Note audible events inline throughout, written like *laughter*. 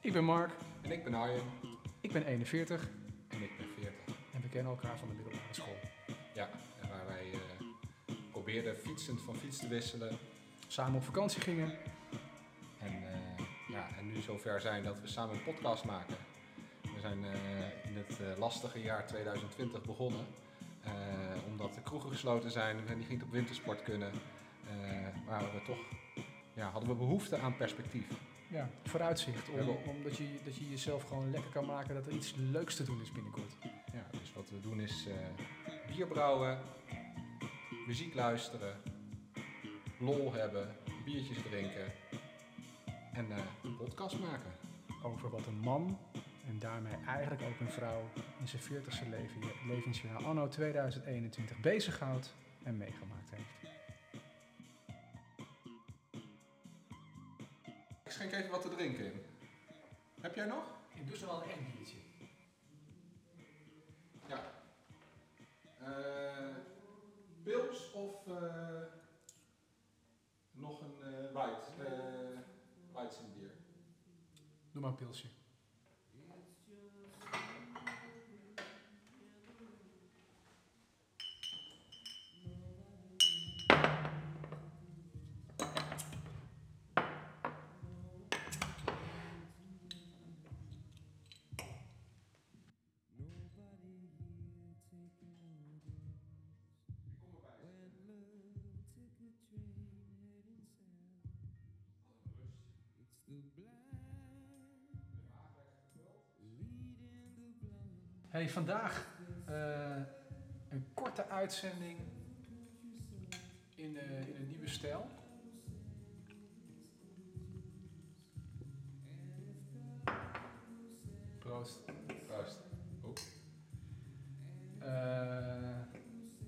Ik ben Mark, En ik ben Arjen. ik ben 41 En ik ben 40. en we kennen elkaar van de middelbare school. Ja, en waar wij eh, probeerden fietsend van fiets te wisselen. Samen op vakantie gingen. En, eh, ja, en nu zover zijn dat we samen een podcast maken. We zijn eh, in het lastige jaar 2020 begonnen. omdat de kroegen gesloten zijn en die niet op wintersport kunnen. waren we toch, ja, hadden we behoefte aan perspectief. Ja, vooruitzicht. Om, omdat je, dat je jezelf gewoon lekker kan maken dat er iets leuks te doen is binnenkort. Ja, dus wat we doen is eh, bier brouwen, muziek luisteren, lol hebben, biertjes drinken en eh, een podcast maken. Over wat een man en daarmee eigenlijk ook een vrouw in zijn 40ste leven, levensjaar anno 2021 bezighoudt en meegemaakt heeft. Schenk even wat te drinken in. Heb jij nog? Ik doe zo wel een biertje. Ja. Eh pils of eh, nog een eh white, uh, Weizenbier? Doe maar een pilsje. Hey, vandaag eh, een korte uitzending in, eh, in een nieuwe stijl. Proost. Proost. Eh,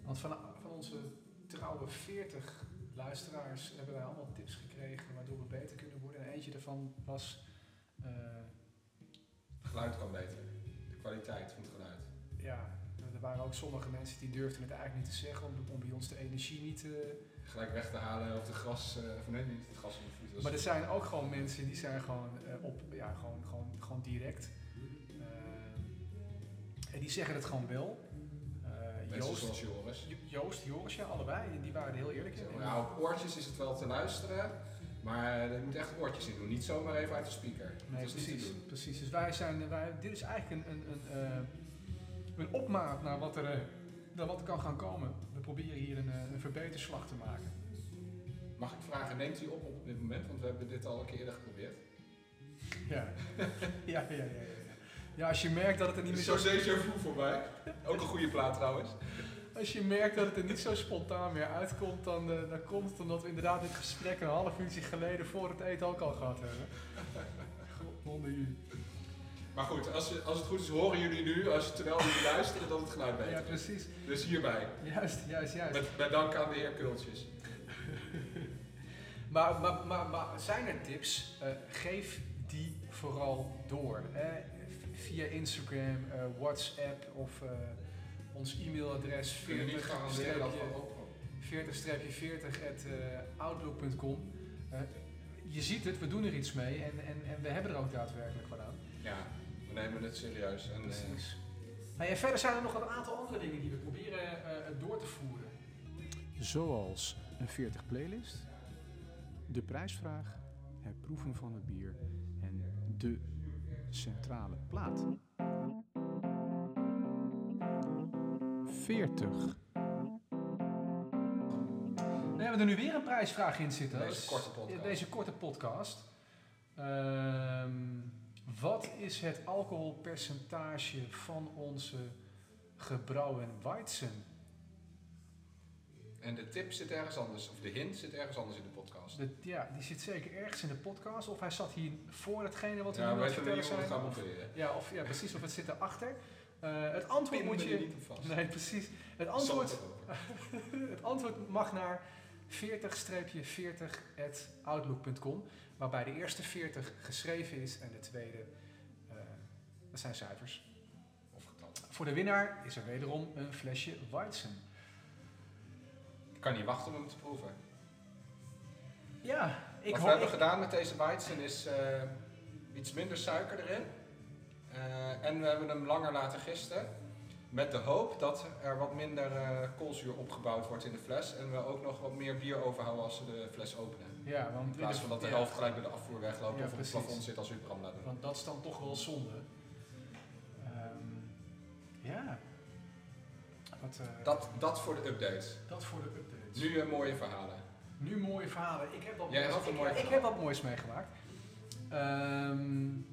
want van, van onze trouwe 40 luisteraars hebben wij allemaal tips gekregen waardoor we beter kunnen worden. En eentje daarvan was, eh, Het geluid kan beter. De kwaliteit van het geluid. ja, er waren ook sommige mensen die durfden het eigenlijk niet te zeggen om, om bij ons de energie niet te... Gelijk weg te halen of de gras, eh, of nee, niet het gras in de voet. dat Maar er zijn ook gewoon mensen die zijn gewoon eh, op, ja, gewoon, gewoon, gewoon direct. Eh, en die zeggen het gewoon wel. Mensen Joost, zoals Joris. Jo- Joost, Joris, ja, allebei, die waren er heel eerlijk in. Ja, op oortjes is het wel te luisteren, maar er moet echt oortjes in doen. Niet zomaar even uit de speaker. Nee, precies, precies. Dus wij zijn, wij, dit is eigenlijk een, een, een, eh, een opmaat naar wat, er, eh, naar wat er kan gaan komen. We proberen hier een, eh, een verbeterslag te maken. Mag ik vragen, neemt u op op dit moment? Want we hebben dit al een keer eerder geprobeerd. Ja, *laughs* ja, ja, ja. ja. Ja, als je merkt dat het er niet meer zo, vu voorbij. Ook een goede plaat trouwens. als je merkt dat het er niet zo spontaan meer uitkomt, dan, eh, dan komt het omdat we inderdaad dit gesprek een half uurtje geleden voor het eten ook al gehad hebben. God, onder jullie. Maar goed, als, als het goed is, horen jullie nu, als, terwijl jullie luisteren, dat het geluid beter Ja, precies. Dus hierbij. Juist, juist, juist. Met, met dank aan de heer Kultjes. *laughs* Maar, maar, maar, maar zijn er tips? Eh, geef die vooral door. Hè? Via Instagram, eh, WhatsApp of eh, ons e-mailadres Kunnen we niet garanderen dat we ook 40-40 at outlook.com. Eh, je ziet het, we doen er iets mee en, en, en we hebben er ook daadwerkelijk wat aan. Ja, we nemen het serieus. En, eh, Precies. Nou ja, verder zijn er nog een aantal andere dingen die we proberen eh, door te voeren. Zoals een 40 playlist, de prijsvraag, het proeven van het bier en de centrale plaat. 40. We hebben er nu weer een prijsvraag in zitten. Deze korte podcast. Deze korte podcast. Ehm, wat is het alcoholpercentage van onze gebrouwen Weizen? En de tip zit ergens anders, of de hint zit ergens anders in de podcast. De- ja, die zit zeker ergens in de podcast. Of hij zat hier voor hetgene wat we Ja, nu aan het vertellen zijn. gaan Of, ja, of, ja, precies. Of het zit erachter. Eh het antwoord moet je... niet op vast. Nee, precies. Het antwoord, *laughs* het antwoord mag naar 40-40@outlook.com, waarbij de eerste 40 geschreven is en de tweede, eh, dat zijn cijfers. Of getallen. Voor de winnaar is er wederom een flesje Weizen. Ik kan niet wachten om hem te proeven. Ja, ik Wat we hebben ik- gedaan met deze Weizen is... eh, iets minder suiker erin. Eh, en we hebben hem langer laten gisten. Met de hoop dat er wat minder uh, koolzuur opgebouwd wordt in de fles. En we ook nog wat meer bier overhouden als we de fles openen. Ja, want in plaats van dat de helft gelijk bij de afvoer wegloopt ja, of op het plafond zit als u brand doen. Want dat is dan toch wel zonde. Um, ja. Wat, uh, dat, dat voor de updates. Dat voor de updates. Nu uh, mooie verhalen. Nu mooie verhalen. Ik heb wat, Jij moois, ik, mooie ik, heb wat moois meegemaakt. Um,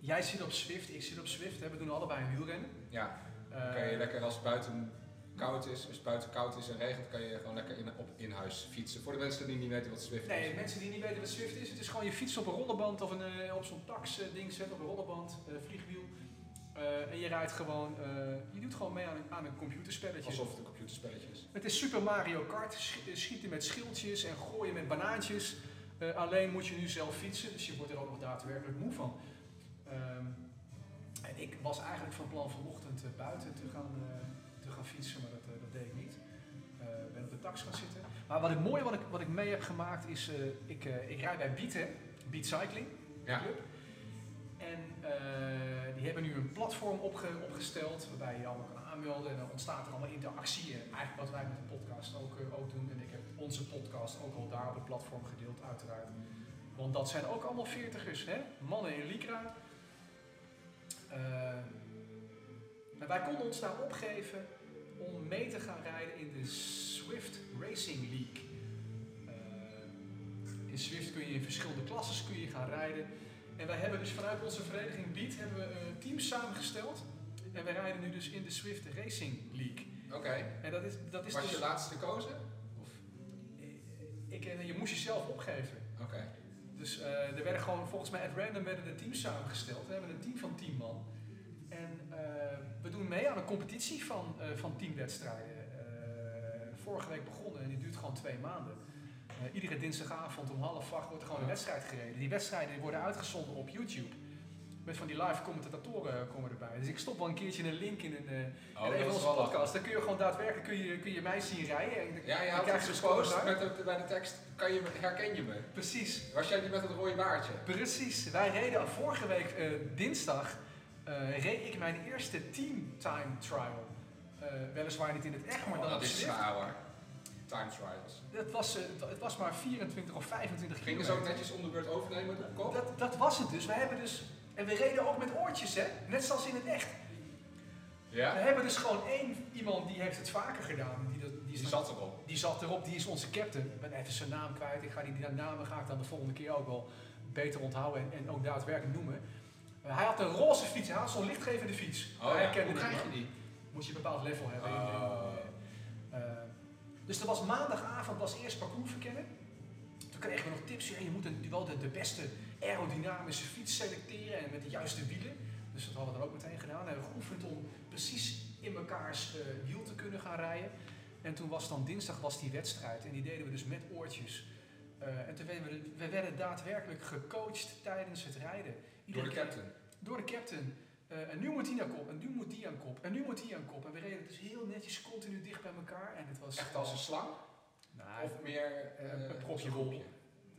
jij zit op Swift, ik zit op Swift. We doen allebei een wielrennen. Ja. Dan kan je lekker als het buiten koud is, als het buiten koud is en regent, kan je gewoon lekker in, op in huis fietsen. Voor de mensen die niet weten wat Swift nee, is. Nee, mensen die niet weten wat Swift is, het is gewoon je fiets op een rollerband of een, uh, op zo'n tax ding zetten, op een rollerband, uh, vliegwiel. en je rijdt gewoon, je doet gewoon mee aan een, aan een computerspelletje. Alsof het een computerspelletje is. Het is Super Mario Kart, schieten met schildjes en gooien met banaantjes. alleen moet je nu zelf fietsen, dus je wordt er ook nog daadwerkelijk moe van. Um, en ik was eigenlijk van plan vanochtend buiten te gaan gaan fietsen, maar dat, dat deed ik niet. Uh, ben op de tax gaan zitten. Maar wat ik mooi wat ik, wat ik mee heb gemaakt is, ik, ik rijd bij Beat, hè? Beat Cycling ja. Club. En die hebben nu een platform opge, opgesteld waarbij je allemaal kan aanmelden en dan ontstaat er allemaal interactie. En eigenlijk wat wij met de podcast ook, ook doen. En ik heb onze podcast ook al daar op het platform gedeeld, uiteraard. Want dat zijn ook allemaal veertigers, hè? Mannen in Lycra. en wij konden ons daar opgeven om mee te gaan rijden in de Swift Racing League. Uh, in Swift kun je in verschillende klasses kun je gaan rijden. En wij hebben dus vanuit onze vereniging Beat hebben we een team samengesteld. En wij rijden nu dus in de Swift Racing League. Oké. Okay. En dat is, dat is Was dus, je laatste gekozen? Of? Ik, je moest jezelf opgeven. Oké. Okay. Dus uh, er werden gewoon, volgens mij at random werden de teams samengesteld. We hebben een team van 10 man. En uh, we doen mee aan een competitie van, uh, van teamwedstrijden. Vorige week begonnen en die duurt gewoon twee maanden. Iedere dinsdagavond om half acht wordt er gewoon een wedstrijd gereden. Die wedstrijden die worden uitgezonden op YouTube. Met van die live commentatoren komen erbij. Dus ik stop wel een keertje een link in een, oh, in een onze podcast. Dan kun je gewoon daadwerkelijk kun je, kun je mij zien rijden. En ja, je had het gepost met de, bij de tekst, kan je, herken je me? Precies. Was jij die met het rode baardje? Precies. Wij reden vorige week dinsdag uh, reed ik mijn eerste team time trial. Uh, weliswaar niet in het echt, maar oh, dan dat is zwaar hoor. Time trials. Dat was, uh, het was maar 24 of 25 Gingen ze ook netjes om de beurt overnemen kop? Dat, dat was het dus. We hebben dus. En we reden ook met oortjes, hè? Net zoals in het echt. Ja? We hebben dus gewoon één iemand die heeft het vaker gedaan. Die, dat, die, die zat erop. Die zat erop, die is onze captain. Ik ben even zijn naam kwijt. Ik ga die, die namen ga ik dan de volgende keer ook wel beter onthouden en, en ook daadwerkelijk noemen. Uh, hij had een roze fiets, hij had zo'n lichtgevende fiets. Oh, ja. Hoe krijg je die? Moet je een bepaald level hebben. Oh. Uh, dus er was maandagavond was eerst parcours verkennen. Toen kregen we nog tips. Ja, je moet wel de, de, beste aerodynamische fiets selecteren en met de juiste wielen. Dus dat hadden we dan ook meteen gedaan. We hebben geoefend om precies in mekaars uh, wiel te kunnen gaan rijden. En toen was dan dinsdag was die wedstrijd en die deden we dus met oortjes. Uh, en toen werden we, we werden daadwerkelijk gecoacht tijdens het rijden. Door de captain? Door de captain. Uh, en nu moet die aan kop, en nu moet die aan kop, en nu moet die aan kop. En we reden dus heel netjes continu dicht bij elkaar. En het was, Echt als een slang? Nou, of meer uh, een propje wol.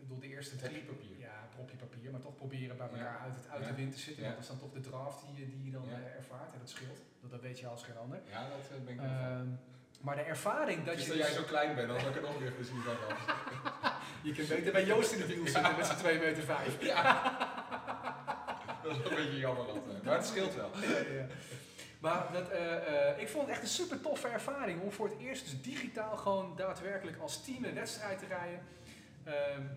Door de eerste drie papier. Ja, een propje papier, maar toch proberen bij elkaar ja. uit, het, uit ja. de wind te zitten. Ja. Want dat is dan toch de draft die, die je dan uh, ervaart. En dat scheelt. Dat, dat weet je als geen ander. Ja, dat ben ik uh, Maar de ervaring dat dus je... dat jij zo klein bent, dan had ik het nog weer gezien van *laughs* Je kunt beter bij Joost in de wiel zitten met z'n 2 meter 5. Dat is een beetje jammer dat, maar het scheelt wel. Ja, ja. Maar dat, uh, uh, ik vond het echt een super toffe ervaring om voor het eerst dus digitaal gewoon daadwerkelijk als team een wedstrijd te rijden. Um,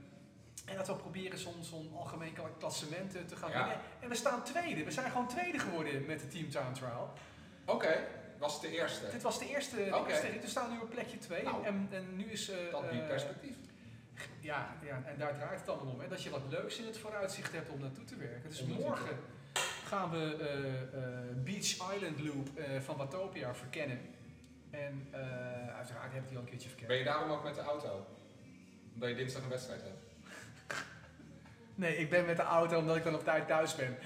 en dat we proberen zo'n zo algemeen klassement te gaan ja. winnen. En we staan tweede. We zijn gewoon tweede geworden met de Team Time Trial. Oké, okay. was de eerste? Dit was de eerste. Okay. We staan nu op plekje 2. Nou, en, en nu is... Uh, dat biedt perspectief. Ja, ja, en daar draait het allemaal om. Hè? Dat je wat leuks in het vooruitzicht hebt om naartoe te werken. Dus morgen gaan we uh, uh, Beach Island Loop uh, van Watopia verkennen. En uiteraard heb ik die al een keertje verkend. Ben je daarom ook met de auto? Omdat je dinsdag een wedstrijd hebt? *laughs* nee, ik ben met de auto omdat ik dan op tijd thuis ben. *laughs*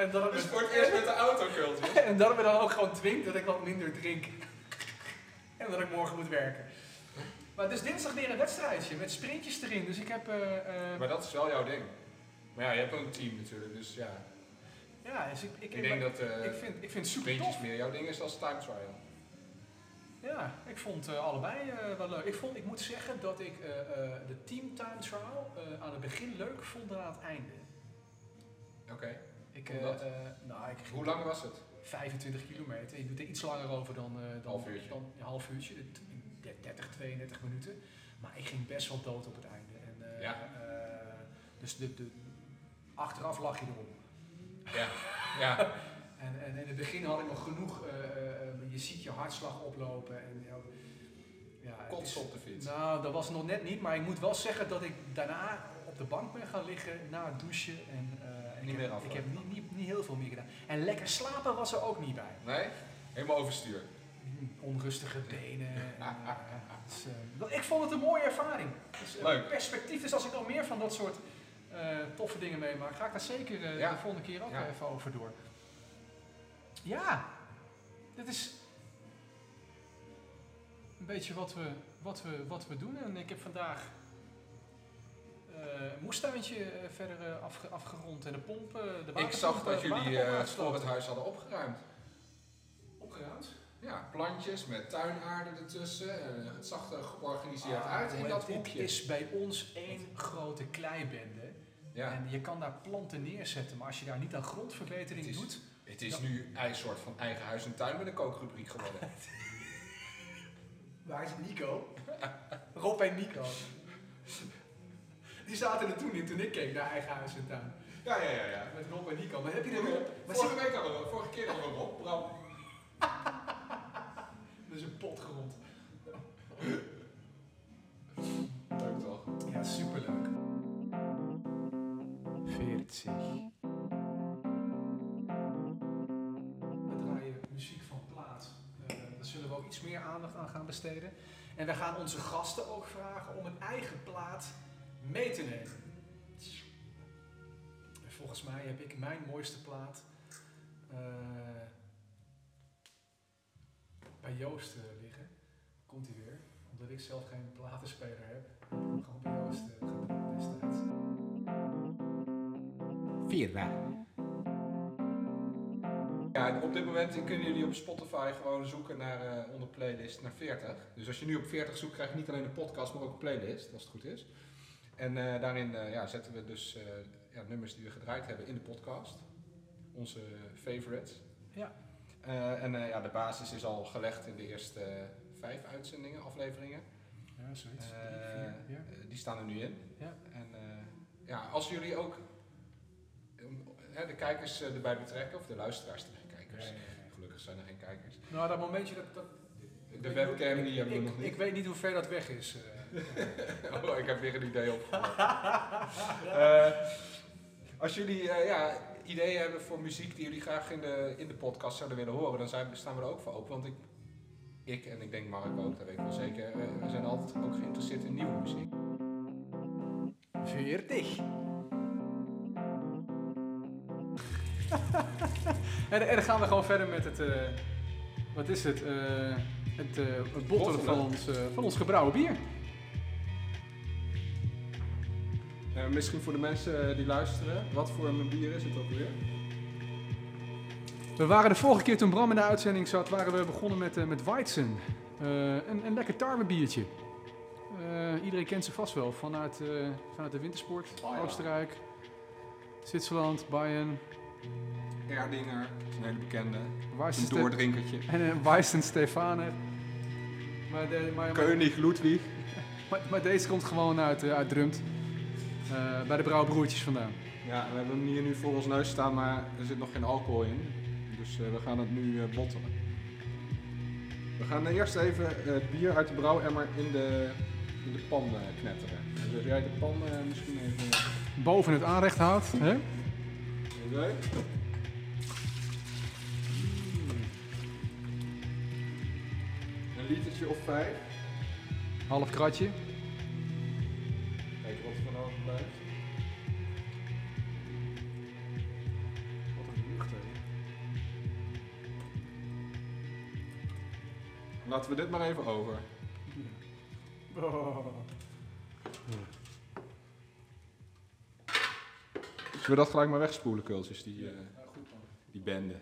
en dat dus voor het eerst met de auto kult *laughs* En dat me dan ook gewoon dwingt dat ik wat minder drink. en dat ik morgen moet werken. Maar het is dinsdag weer een wedstrijdje met sprintjes erin. Dus ik heb... eh, eh, Maar dat is wel jouw ding. Maar ja, je hebt ook een team natuurlijk, dus ja. ja, dus ik, ik, Ik denk dat eh ik vind, ik vind het super sprintjes tof. meer jouw ding is als time trial. Ja, ik vond allebei wel leuk. Ik, vond, ik moet zeggen dat ik de team time trial aan het begin leuk vond dan aan het einde. Oké. Ik, nou, ik Hoe lang was het? 25 kilometer. Je doet er iets langer over dan, dan, Half uurtje. dan een half uurtje. Het- 30, 32 minuten. Maar ik ging best wel dood op het einde. En, eh, Ja. eh, dus de, de, achteraf lag je erom. Ja. Ja. *laughs* En, en in het begin had ik nog genoeg, eh, je ziet je hartslag oplopen. En, ja, Kotsen op de fiets. Nou, dat was nog net niet, maar ik moet wel zeggen dat ik daarna op de bank ben gaan liggen na het douchen. En, en Niet ik meer heb, ik heb niet, niet, niet heel veel meer gedaan. En lekker slapen was er ook niet bij. Nee? Helemaal overstuur. Onrustige benen. En, eh, dus, eh, dat- ik vond het een mooie ervaring. Dus, eh, Leuk. Perspectief, dus als ik nog meer van dat soort toffe dingen meemaak, ga ik daar zeker Ja. de volgende keer ook Ja. even over door. Ja, dit is een beetje wat we, wat we, wat we doen. En ik heb vandaag een moestuintje verder afge- afgerond en de pomp. eh, de Ik zag dat jullie voor het huis hadden opgeruimd. opgeruimd. Ja, plantjes met tuinaarde ertussen. En het zag er georganiseerd Ah, uit in dat hoekje. is bij ons één grote kleibende. Ja. En je kan daar planten neerzetten, maar als je daar niet aan grondverbetering Het is- doet. Het is nu een soort van eigen huis en tuin met een kookrubriek geworden. *laughs* Waar is Nico? *laughs* Rob en Nico. Die zaten er toen in toen ik keek naar eigen huis en tuin. ja, ja, ja. ja. Met Rob en Nico. Maar heb je er Rob? Vorige week hadden we, vorige keer hadden we Rob, Bram. *laughs* Is een pot grond. Leuk toch? Ja, superleuk. 40. We draaien muziek van plaat. Eh, daar zullen we ook iets meer aandacht aan gaan besteden. En we gaan onze gasten ook vragen om een eigen plaat mee te nemen. En volgens mij heb ik mijn mooiste plaat eh, bij Joost eh, liggen. Komt hij weer. Omdat ik zelf geen platenspeler heb. Gewoon bij Joost eh, gedaan destijds. Ja, en op dit moment kunnen jullie op Spotify gewoon zoeken naar eh, onder playlist naar 40. Dus als je nu op 40 zoekt, krijg je niet alleen een podcast, maar ook een playlist, als het goed is. En eh, daarin eh, ja, zetten we dus eh, ja, nummers die we gedraaid hebben in de podcast. Onze favorites. Ja. Eh, en eh, ja, de basis is al gelegd in de eerste eh, vijf uitzendingen, afleveringen. Ja, zoiets. Vier, ja. die staan er nu in. Ja. En ja, als jullie ook de kijkers erbij betrekken, of de luisteraars, er geen kijkers. Gelukkig zijn er geen kijkers. Nou, dat momentje dat... dat De webcam die hebben we ik, nog niet. Ik weet niet hoe ver dat weg is. *laughs* oh, ik heb weer een idee op. *laughs* Als jullie ja, ideeën hebben voor muziek die jullie graag in de, in de podcast zouden willen horen, dan zijn, staan we er ook voor open. Want ik, ik en ik denk Mark ook, dat weet ik wel zeker, eh, we zijn altijd ook geïnteresseerd in nieuwe muziek. 40. *laughs* en, en dan gaan we gewoon verder met het... eh, wat is het? eh, het, het bottelen van ons, van ons gebrouwen bier. Misschien voor de mensen die luisteren, wat voor een bier is het ook weer? We waren de vorige keer toen Bram in de uitzending zat, waren we begonnen met, eh met Weizen. Eh, een, een lekker tarwebiertje. Eh iedereen kent ze vast wel vanuit, eh, vanuit de wintersport. Oh ja. Oostenrijk, Zwitserland, Bayern. Erdinger, een hele bekende. Weizen Een doordrinkertje. *laughs* En een Weizen Stefaner. Maar, de, maar, maar, König Ludwig. *laughs* maar, maar deze komt gewoon uit, eh, uit Drumt. Eh, bij de Brouwbroertjes vandaan. Ja, we hebben hem hier nu voor ons neus staan, maar er zit nog geen alcohol in. Dus eh, we gaan het nu eh, bottelen. We gaan eerst even het bier uit de brouwemmer in de, in de pan knetteren. Dus als jij de pan misschien even... Boven het aanrecht houdt. Hè? Oké. Een litertje of vijf. Half kratje. Wat een lucht, hè. Laten we dit maar even over. Oh. Zullen we dat gelijk maar wegspoelen, Kultjes, die, uh, goed man. die bende?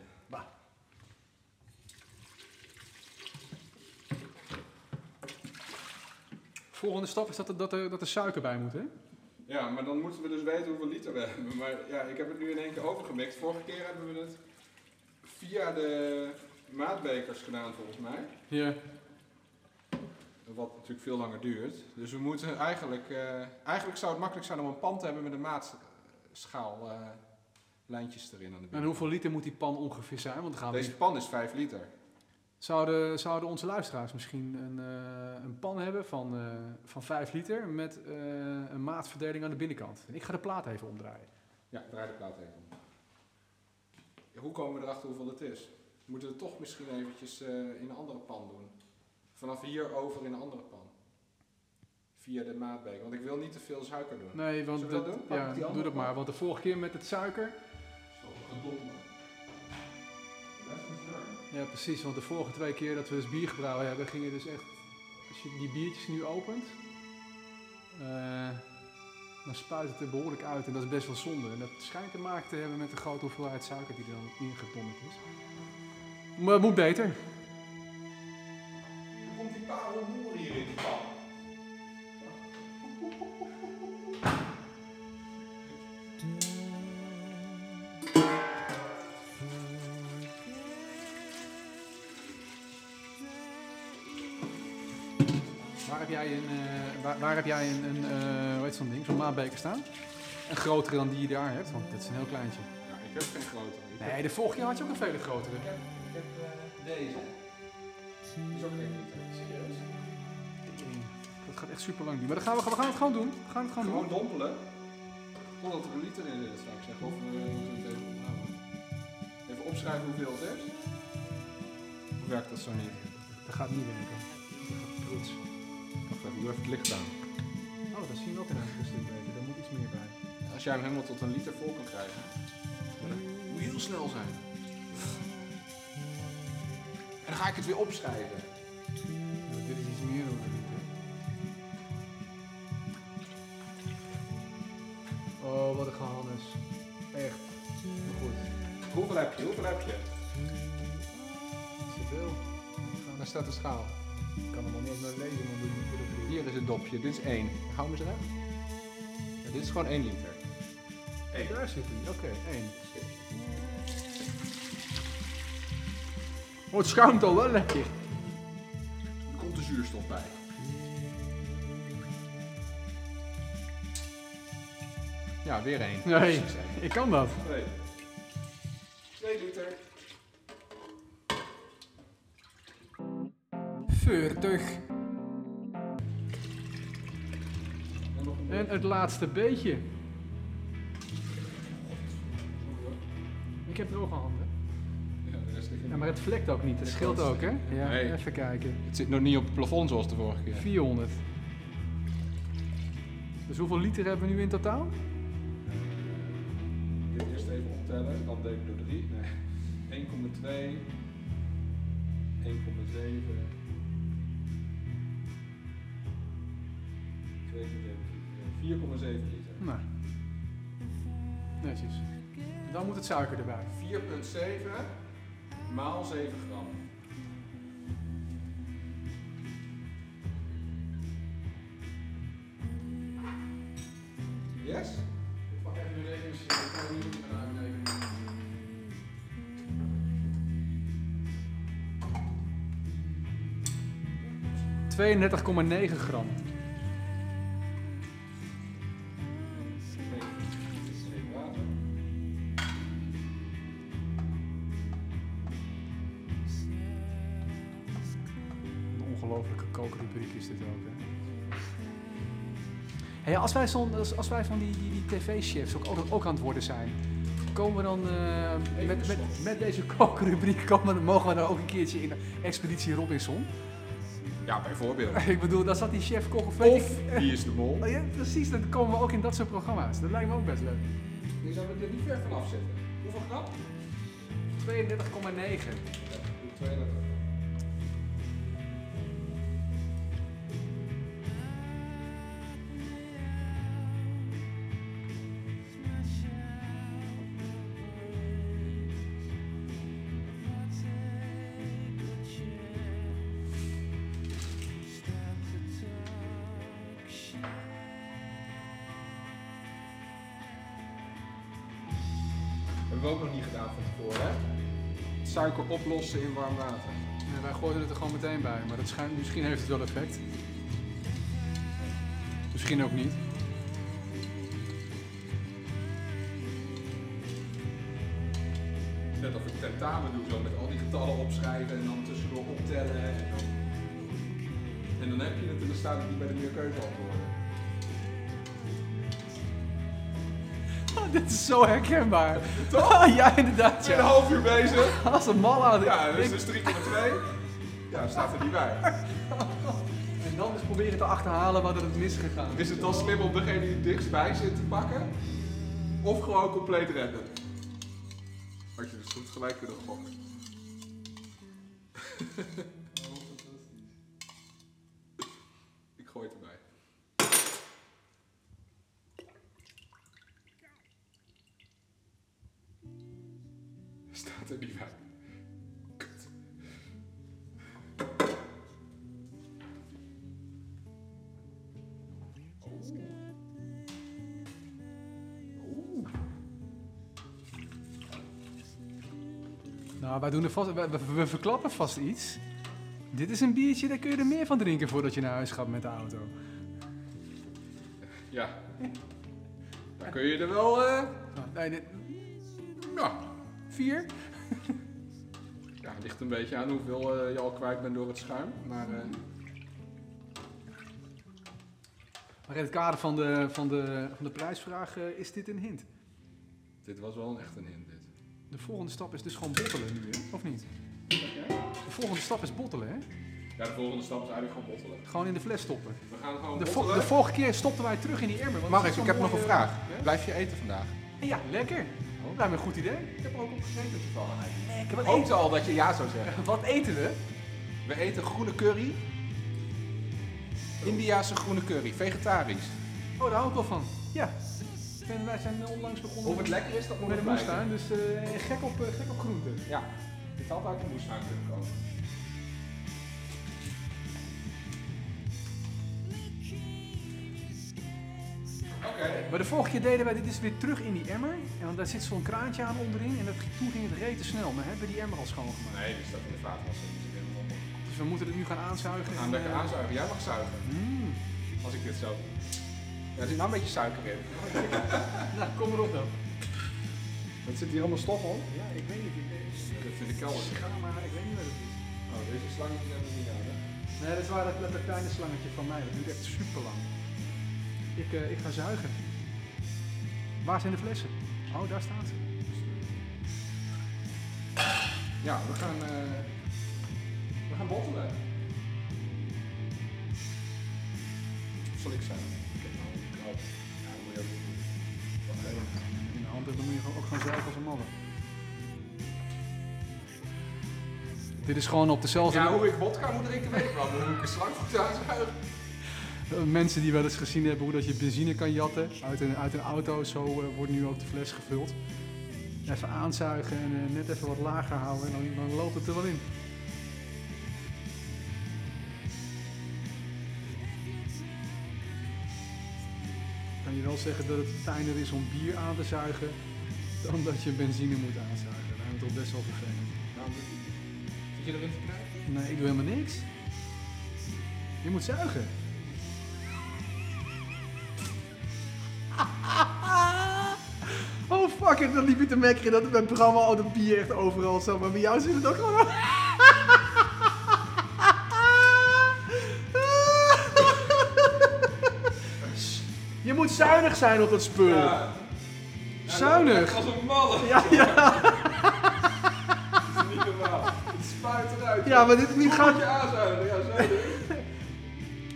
Volgende stap is dat er, dat, er, dat er suiker bij moet, hè? Ja, maar dan moeten we dus weten hoeveel liter we hebben. Maar ja, ik heb het nu in één keer overgemixt. Vorige keer hebben we het via de maatbekers gedaan, volgens mij. Ja. Wat natuurlijk veel langer duurt. Dus we moeten eigenlijk... Uh, eigenlijk zou het makkelijk zijn om een pan te hebben met een maatschaal... Uh, lijntjes erin aan de En hoeveel liter moet die pan ongeveer zijn? Want gaan Deze pan is 5 liter. Zouden, zouden onze luisteraars misschien een, uh, een pan hebben van, uh, van 5 liter met uh, een maatverdeling aan de binnenkant? Ik ga de plaat even omdraaien. Ja, draai de plaat even om. Ja, hoe komen we erachter hoeveel het is? We moeten het toch misschien eventjes in een andere pan doen. Vanaf hier over in een andere pan. Via de maatbeker. Want ik wil niet te veel suiker doen. Nee, want we dat, doen? Ja, doe dat maar. Want de vorige keer met het suiker... Zo, Ja, precies. Want de vorige twee keer dat we dus bier gebrouwen hebben, ging je dus echt... Als je die biertjes nu opent, uh, dan spuit het er behoorlijk uit. En dat is best wel zonde. En dat schijnt te maken te hebben met de grote hoeveelheid suiker die er dan ingedonderd is. Maar het moet beter. Er komt die parelmoer jij een, uh, waar, waar, heb jij een, een uh, hoe heet zo'n ding, zo'n maatbeker staan? Een grotere dan die je daar hebt, want dit is een heel kleintje. Ja, ik heb geen grotere. Ik nee, de vorige jaar had je ook een vele grotere. Ik heb, ik heb uh, deze. Die is ook geen liter. Serieus? Dat gaat echt super lang duren. Maar dan gaan we, we gaan het gewoon doen. We gaan het gewoon, gewoon doen. dompelen. Totdat er een liter in zit, zou ik zeggen. Of we moeten het even opschrijven hoeveel het is. Of werkt dat zo niet? Dat gaat niet werken. Dat gaat even het licht aan. Oh, dat zien we ook in een stuk beter. Daar moet iets meer bij. Als jij hem helemaal tot een liter vol kan krijgen, dan moet je heel snel zijn. En dan ga ik het weer opschrijven. Ja, dit is iets meer dan een liter. Oh, wat een gehannes. Echt. Maar goed. Hoeveel heb je? Hoeveel heb je? Zoveel. Daar staat de schaal. Ik kan hem al niet eens meer lezen, dan doe Hier is het dopje. Dit is 1. Hou me eens recht. Ja, dit is gewoon 1 liter. Hey, daar zit hij. Oké, okay, 1. Oh, het schuimt al wel lekker. Er komt de zuurstof bij. Ja, weer 1. Nee, ik kan dat. 2. 40. En het laatste beetje. Ik heb een handen. Ja, de rest Ja, maar het vlekt ook niet. Het scheelt ook, hè? Ja, Nee. even kijken. Het zit nog niet op het plafond zoals de vorige keer. 400. Dus hoeveel liter hebben we nu in totaal? Dit eerst even optellen, dan ik door 3. Nee. *laughs* 1,2. 1,7. 4,7 liter. Nou. Netjes. Dan moet het suiker erbij. 4,7 maal 7 gram. Yes? Ik pak even de rekening, ik kan niet gaan uitrekenen. ...32,9 gram. Ongelofelijke kookrubriek is dit ook, hè? Hey, als wij, als, als wij van die, die, die tv-chefs ook, ook, ook aan het worden zijn... ...komen we dan eh, met, met, met deze kookrubriek... *laughs* Komen, mogen we dan ook een keertje in Expeditie Robinson? Ja, bijvoorbeeld. *laughs* Ik bedoel, daar zat die chef Koch of... Of wie is de mol? Oh ja, precies, dan komen we ook in dat soort programma's. Dat lijkt me ook best leuk. Die zouden we er niet ver vanaf zitten. Hoeveel gram? 32,9. Ja, doe 32. Hebben we ook nog niet gedaan van tevoren, hè? Suiker oplossen in warm water. Wij gooiden het er gewoon meteen bij, maar dat schijnt, misschien heeft het wel effect. Misschien ook niet. Net of ik tentamen doe, zo met al die getallen opschrijven en dan tussendoor optellen. En dan, en dan heb je het en dan staat het niet bij de meerkeuze antwoorden. *laughs* dit is zo herkenbaar. *laughs* Toch? *laughs* ja, inderdaad. Zijn een Ja. half uur bezig. Als een mal aan Ja, dat is dus 3,2. Ja, staat er niet bij. En dan dus proberen te achterhalen waar het misgegaan Is het dan slim om degene die dichtstbij zit te pakken? Of gewoon compleet redden? Had je dus goed gelijk kunnen gokken. Ik gooi het erbij. Staat er niet. Kut. Oeh. Nou, wij doen er vast, we, we- we verklappen vast iets. Dit is een biertje, daar kun je er meer van drinken voordat je naar huis gaat met de auto. Ja. Dan kun je er wel, eh Nou, nee, dit, ja. vier? Ligt een beetje aan hoeveel eh, je al kwijt bent door het schuim. Maar eh, Maar in het kader van de, van de, van de prijsvraag eh, is dit een hint. dit was wel een echt een hint, dit. De volgende stap is dus gewoon bottelen nu, hè? of niet? De volgende stap is bottelen, hè? Ja, de volgende stap is eigenlijk gewoon bottelen. Gewoon in de fles stoppen. We gaan gewoon De, vo- bottelen. de vorige keer stopten wij terug in die emmer. want Mark, ik heb nog een vraag. Ja? Blijf je eten vandaag? Ja, lekker. Oh. Lijkt me een goed idee. Ik heb er ook op gegeten toevallig. Lekker. Ik hoopte al dat je ja zou zeggen. *laughs* wat eten we? We eten groene curry. Indiaanse groene curry, vegetarisch. Oh, daar hou ik wel van. Ja. En wij zijn onlangs begonnen Of het lekker is, dat moet met een blijken. moestuin, dus eh, gek, op, eh, gek op groenten. Ja, het had uit de moestuin kunnen komen. Maar de vorige keer deden wij dit dus weer terug in die emmer. En want daar zit zo'n kraantje aan onderin. En dat, toen ging het rete snel. Maar hebben we die emmer al schoongemaakt. Nee, die staat in de vaatwasser. Die zit helemaal op. Dus we moeten het nu gaan aanzuigen. We gaan lekker eh, aanzuigen. Jij mag zuigen, mm. als ik dit zo. Ja, er zit nou een beetje suiker in. *laughs* Nou, kom erop dan. Wat zit hier allemaal stof op? Ja, ik weet niet. Ik weet. Dat vind ik kelder. Ga maar, ik weet niet wat het is. Oh, deze slangetje hebben we niet aan, hè? Nee, dat is waar dat, dat kleine slangetje van mij. Dat duurt echt super lang. Ik, eh, ik ga zuigen. Waar zijn de flessen? Oh, daar staat ze. Ja, we gaan, eh, we gaan bottelen. Zal ik zijn? Ik heb nou een knoop. Ja, dat moet je ook doen. In de hand hebben moet je ook gewoon zuigen als een malle. Dit is gewoon op dezelfde... Ja, hoe ik vodka moet drinken weet ik wel, maar hoe ik een slang moet aanzuigen. Eh, Mensen die wel eens gezien hebben hoe dat je benzine kan jatten uit een, uit een auto, zo eh, wordt nu ook de fles gevuld. Even aanzuigen en eh, net even wat lager houden en dan, dan loopt het er wel in. Kan je wel zeggen dat het fijner is om bier aan te zuigen dan dat je benzine moet aanzuigen. Dat is toch best wel vervelend. Nou, zit je erin te knijpen? Nee, ik doe helemaal niks. Je moet zuigen. It, dan liep je te mekkeren dat mijn programma al de bier echt overal zat. Maar bij jou zit het ook gewoon... Je moet zuinig zijn op dat spul. Ja. Zuinig. Als een malle. Ja, ja. Dat is niet normaal. Het spuit eruit. Ja, maar dit niet Hoe moet gaat... je aanzuigen? Ja, zo.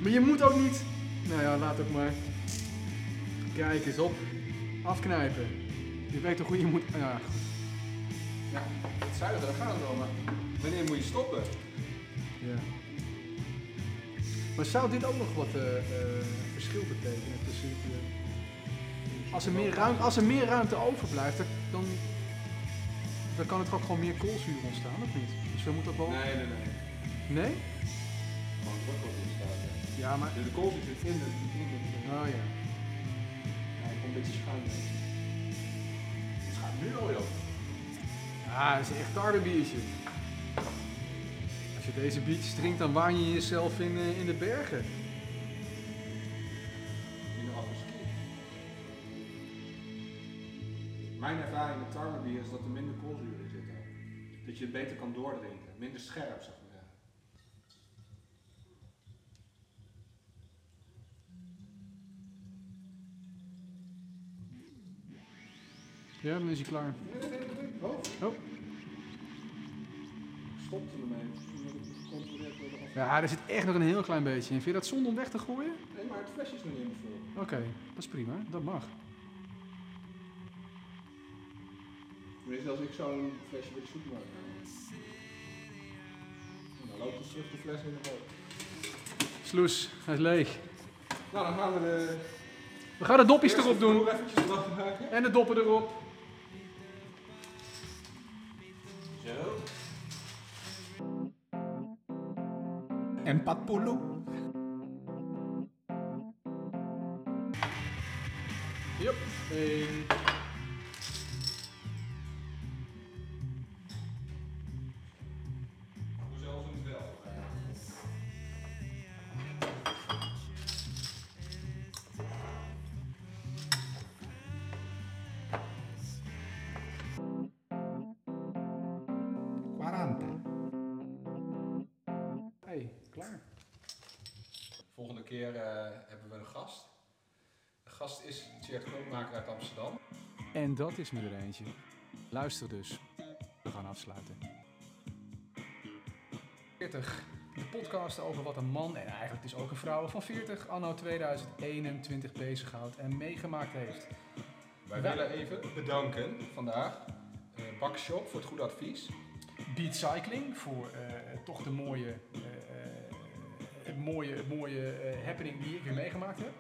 Maar je moet ook niet. Nou ja, laat ook maar. Kijk eens op. Afknijpen. Je weet toch hoe je moet. Ja, goed. Ja, het zuigen, daar gaan we wel, maar wanneer moet je stoppen? ja. Maar zou dit ook nog wat eh, eh, verschil betekenen tussen. eh, als, er meer ruimte, als er meer ruimte overblijft, dan- dan, kan het ook gewoon meer koolzuur ontstaan, of niet? Dus we moeten ook wel. Nee, nee, nee. Nee? Gewoon het wordt wel goed staan. Ja, maar. De koolzuur zit in de... In de Oh ja. ja, ik kom een beetje schuin mee. Het nu al, joh. Ah, dat is echt tarwebiertje. Als je deze biertjes drinkt, dan waan je jezelf in, uh, in de bergen. In de afterski. Mijn ervaring met tarwebier is dat er minder koolzuur in zit. Dat je het beter kan doordrinken. Minder scherp. Ja, dan is hij klaar. Oh. oh. Stopt ermee. Ja, er zit echt nog een heel klein beetje in. Vind je dat zonde om weg te gooien? Nee, maar het flesje is nog niet helemaal vol. Oké, dat is prima. Dat mag. Tenminste, als ik zo'n flesje met zoet maak. Dan loopt het terug de fles in de boot. Sloes, hij is leeg. Nou, dan gaan we de... We gaan de dopjes erop doen. Maken. En de doppen erop. En patpulu. Yep. Hey. Keer uh, hebben we een gast. De gast is Tjeerd Knoopmaker uit Amsterdam. En dat is me er eentje. Luister dus. We gaan afsluiten. 40. De podcast over wat een man, en eigenlijk dus ook een vrouw van 40, anno 2021 bezighoudt en meegemaakt heeft. Wij willen even bedanken vandaag uh, Bakshop voor het goede advies. Beat Cycling voor uh, toch de mooie, mooie, mooie happening die ik weer meegemaakt heb.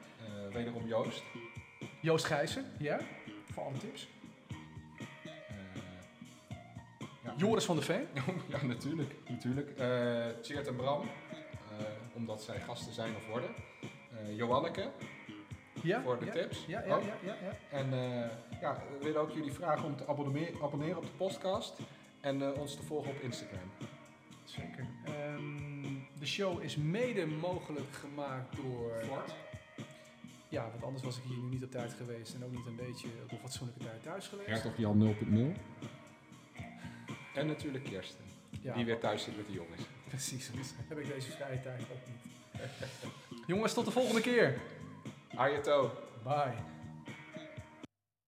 wederom Joost. Joost Gijssen, ja, voor alle tips. Ja. Joris van der Veen. *laughs* ja, natuurlijk. natuurlijk. Tjeerd en Bram, omdat zij gasten zijn of worden. Joanneke, ja, voor de ja, tips. Ja, ja, ja. En ja, we willen ook jullie vragen om te abonneren, abonneren op de podcast. En uh, ons te volgen op Instagram. Zeker. De show is mede mogelijk gemaakt door. Ford. Ja, want anders was ik hier nu niet op tijd geweest en ook niet een beetje op een fatsoenlijke tijd thuis geweest. Hertog Jan 0.0. En natuurlijk Kirsten, ja, die weer thuis zit met de jongens. Precies, dus heb ik deze vrije tijd ook niet. *laughs* jongens, tot de volgende keer. Ayato. Bye.